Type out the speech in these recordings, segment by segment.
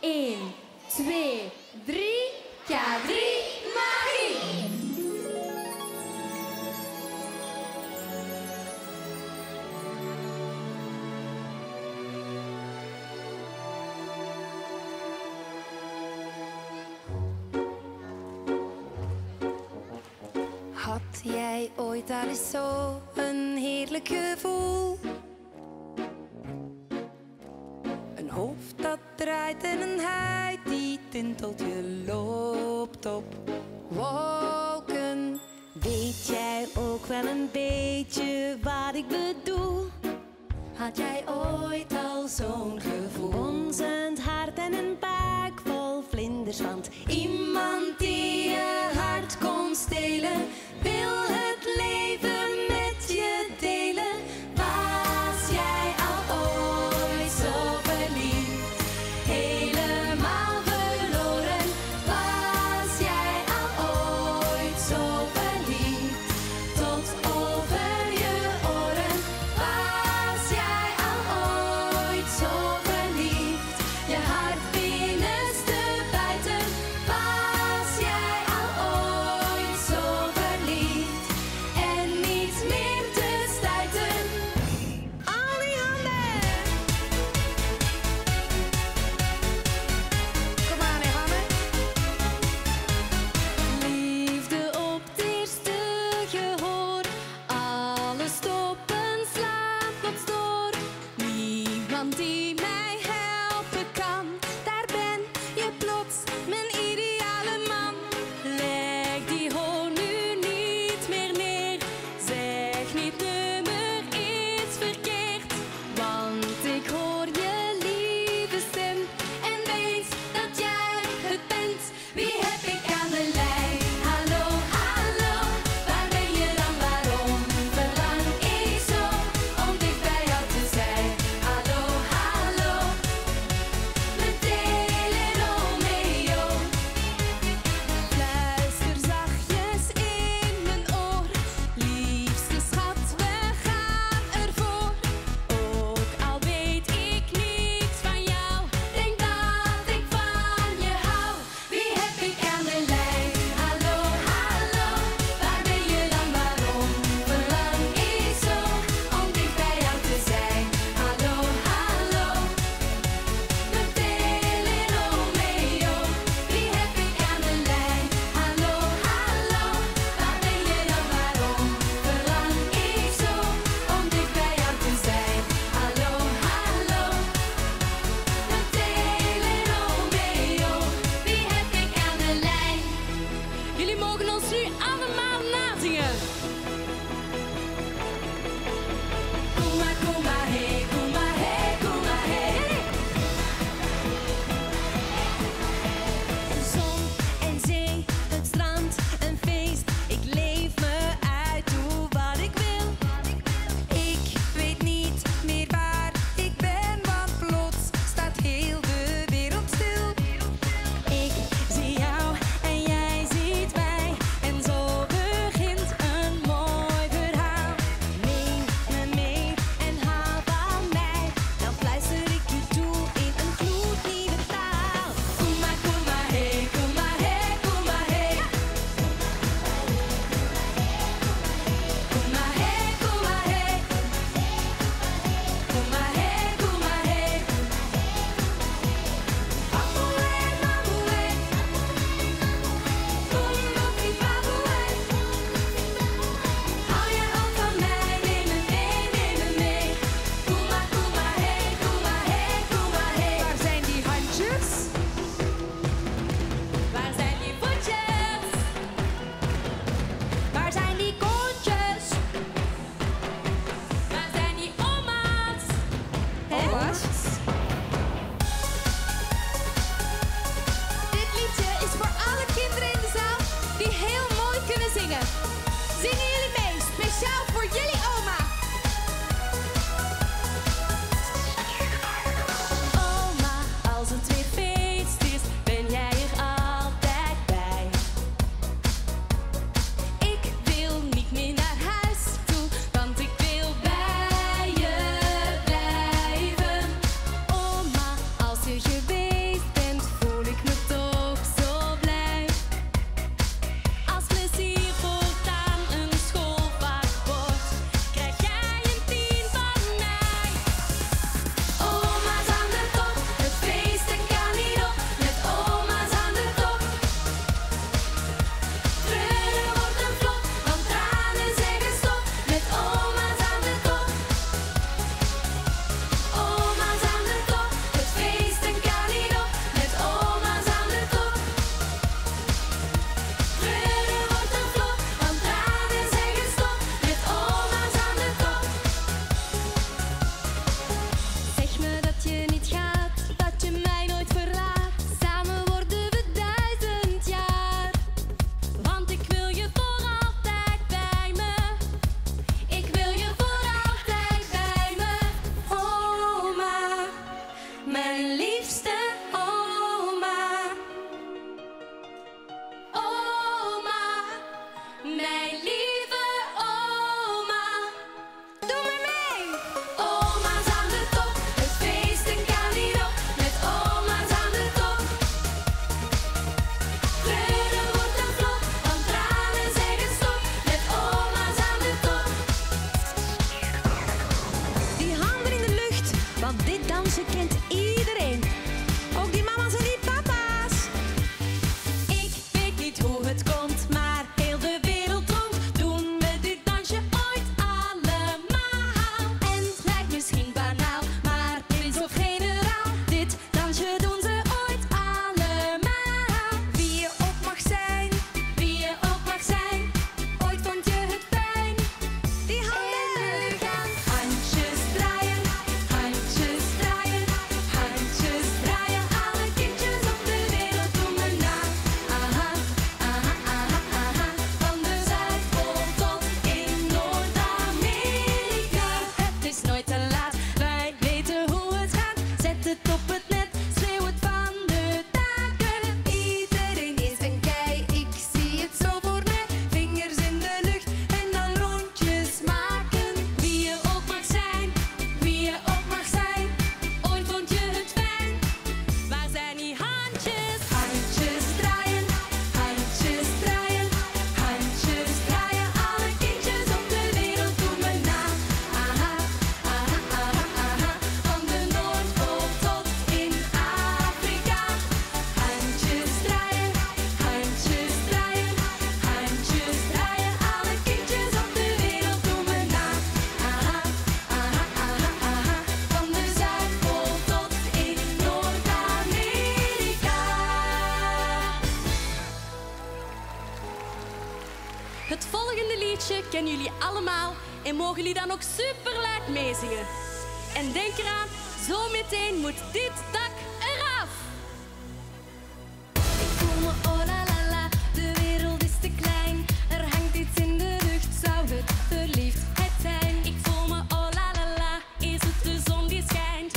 1, 2, 3. K3 Magie! Had jij ooit al eens zo een heerlijk gevoel? En een huid die tintelt, je loopt op wolken. Weet jij ook wel een beetje wat ik bedoel? Had jij ooit al zo'n gevoel? Bonzend hart en een buik vol vlinders, want iemand die je I can't. Liedje kennen jullie allemaal en mogen jullie dan ook super luid meezingen. En denk eraan, zo meteen moet dit dak eraf. Ik voel me oh la la la, de wereld is te klein. Er hangt iets in de lucht, zou het verliefdheid zijn? Ik voel me oh la la la, is het de zon die schijnt?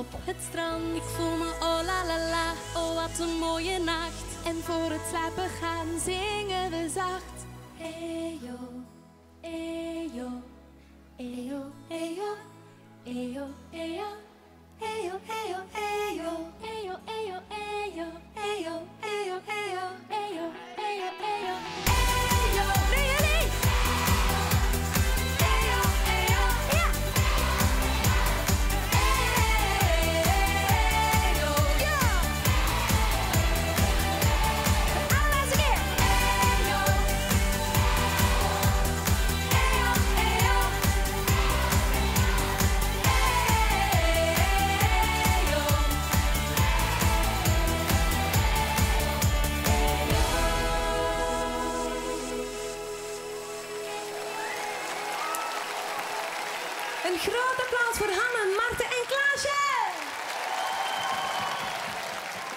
Op het strand. Ik voel me oh la la la, oh wat een mooie nacht. En voor het slapen gaan zingen we zacht. Eyo, eyo, eyo, eyo, eyo, eyo. Eyo, eyo, eyo, eyo, eyo, eyo, eyo, eyo, eyo, eyo, eyo. Eyo,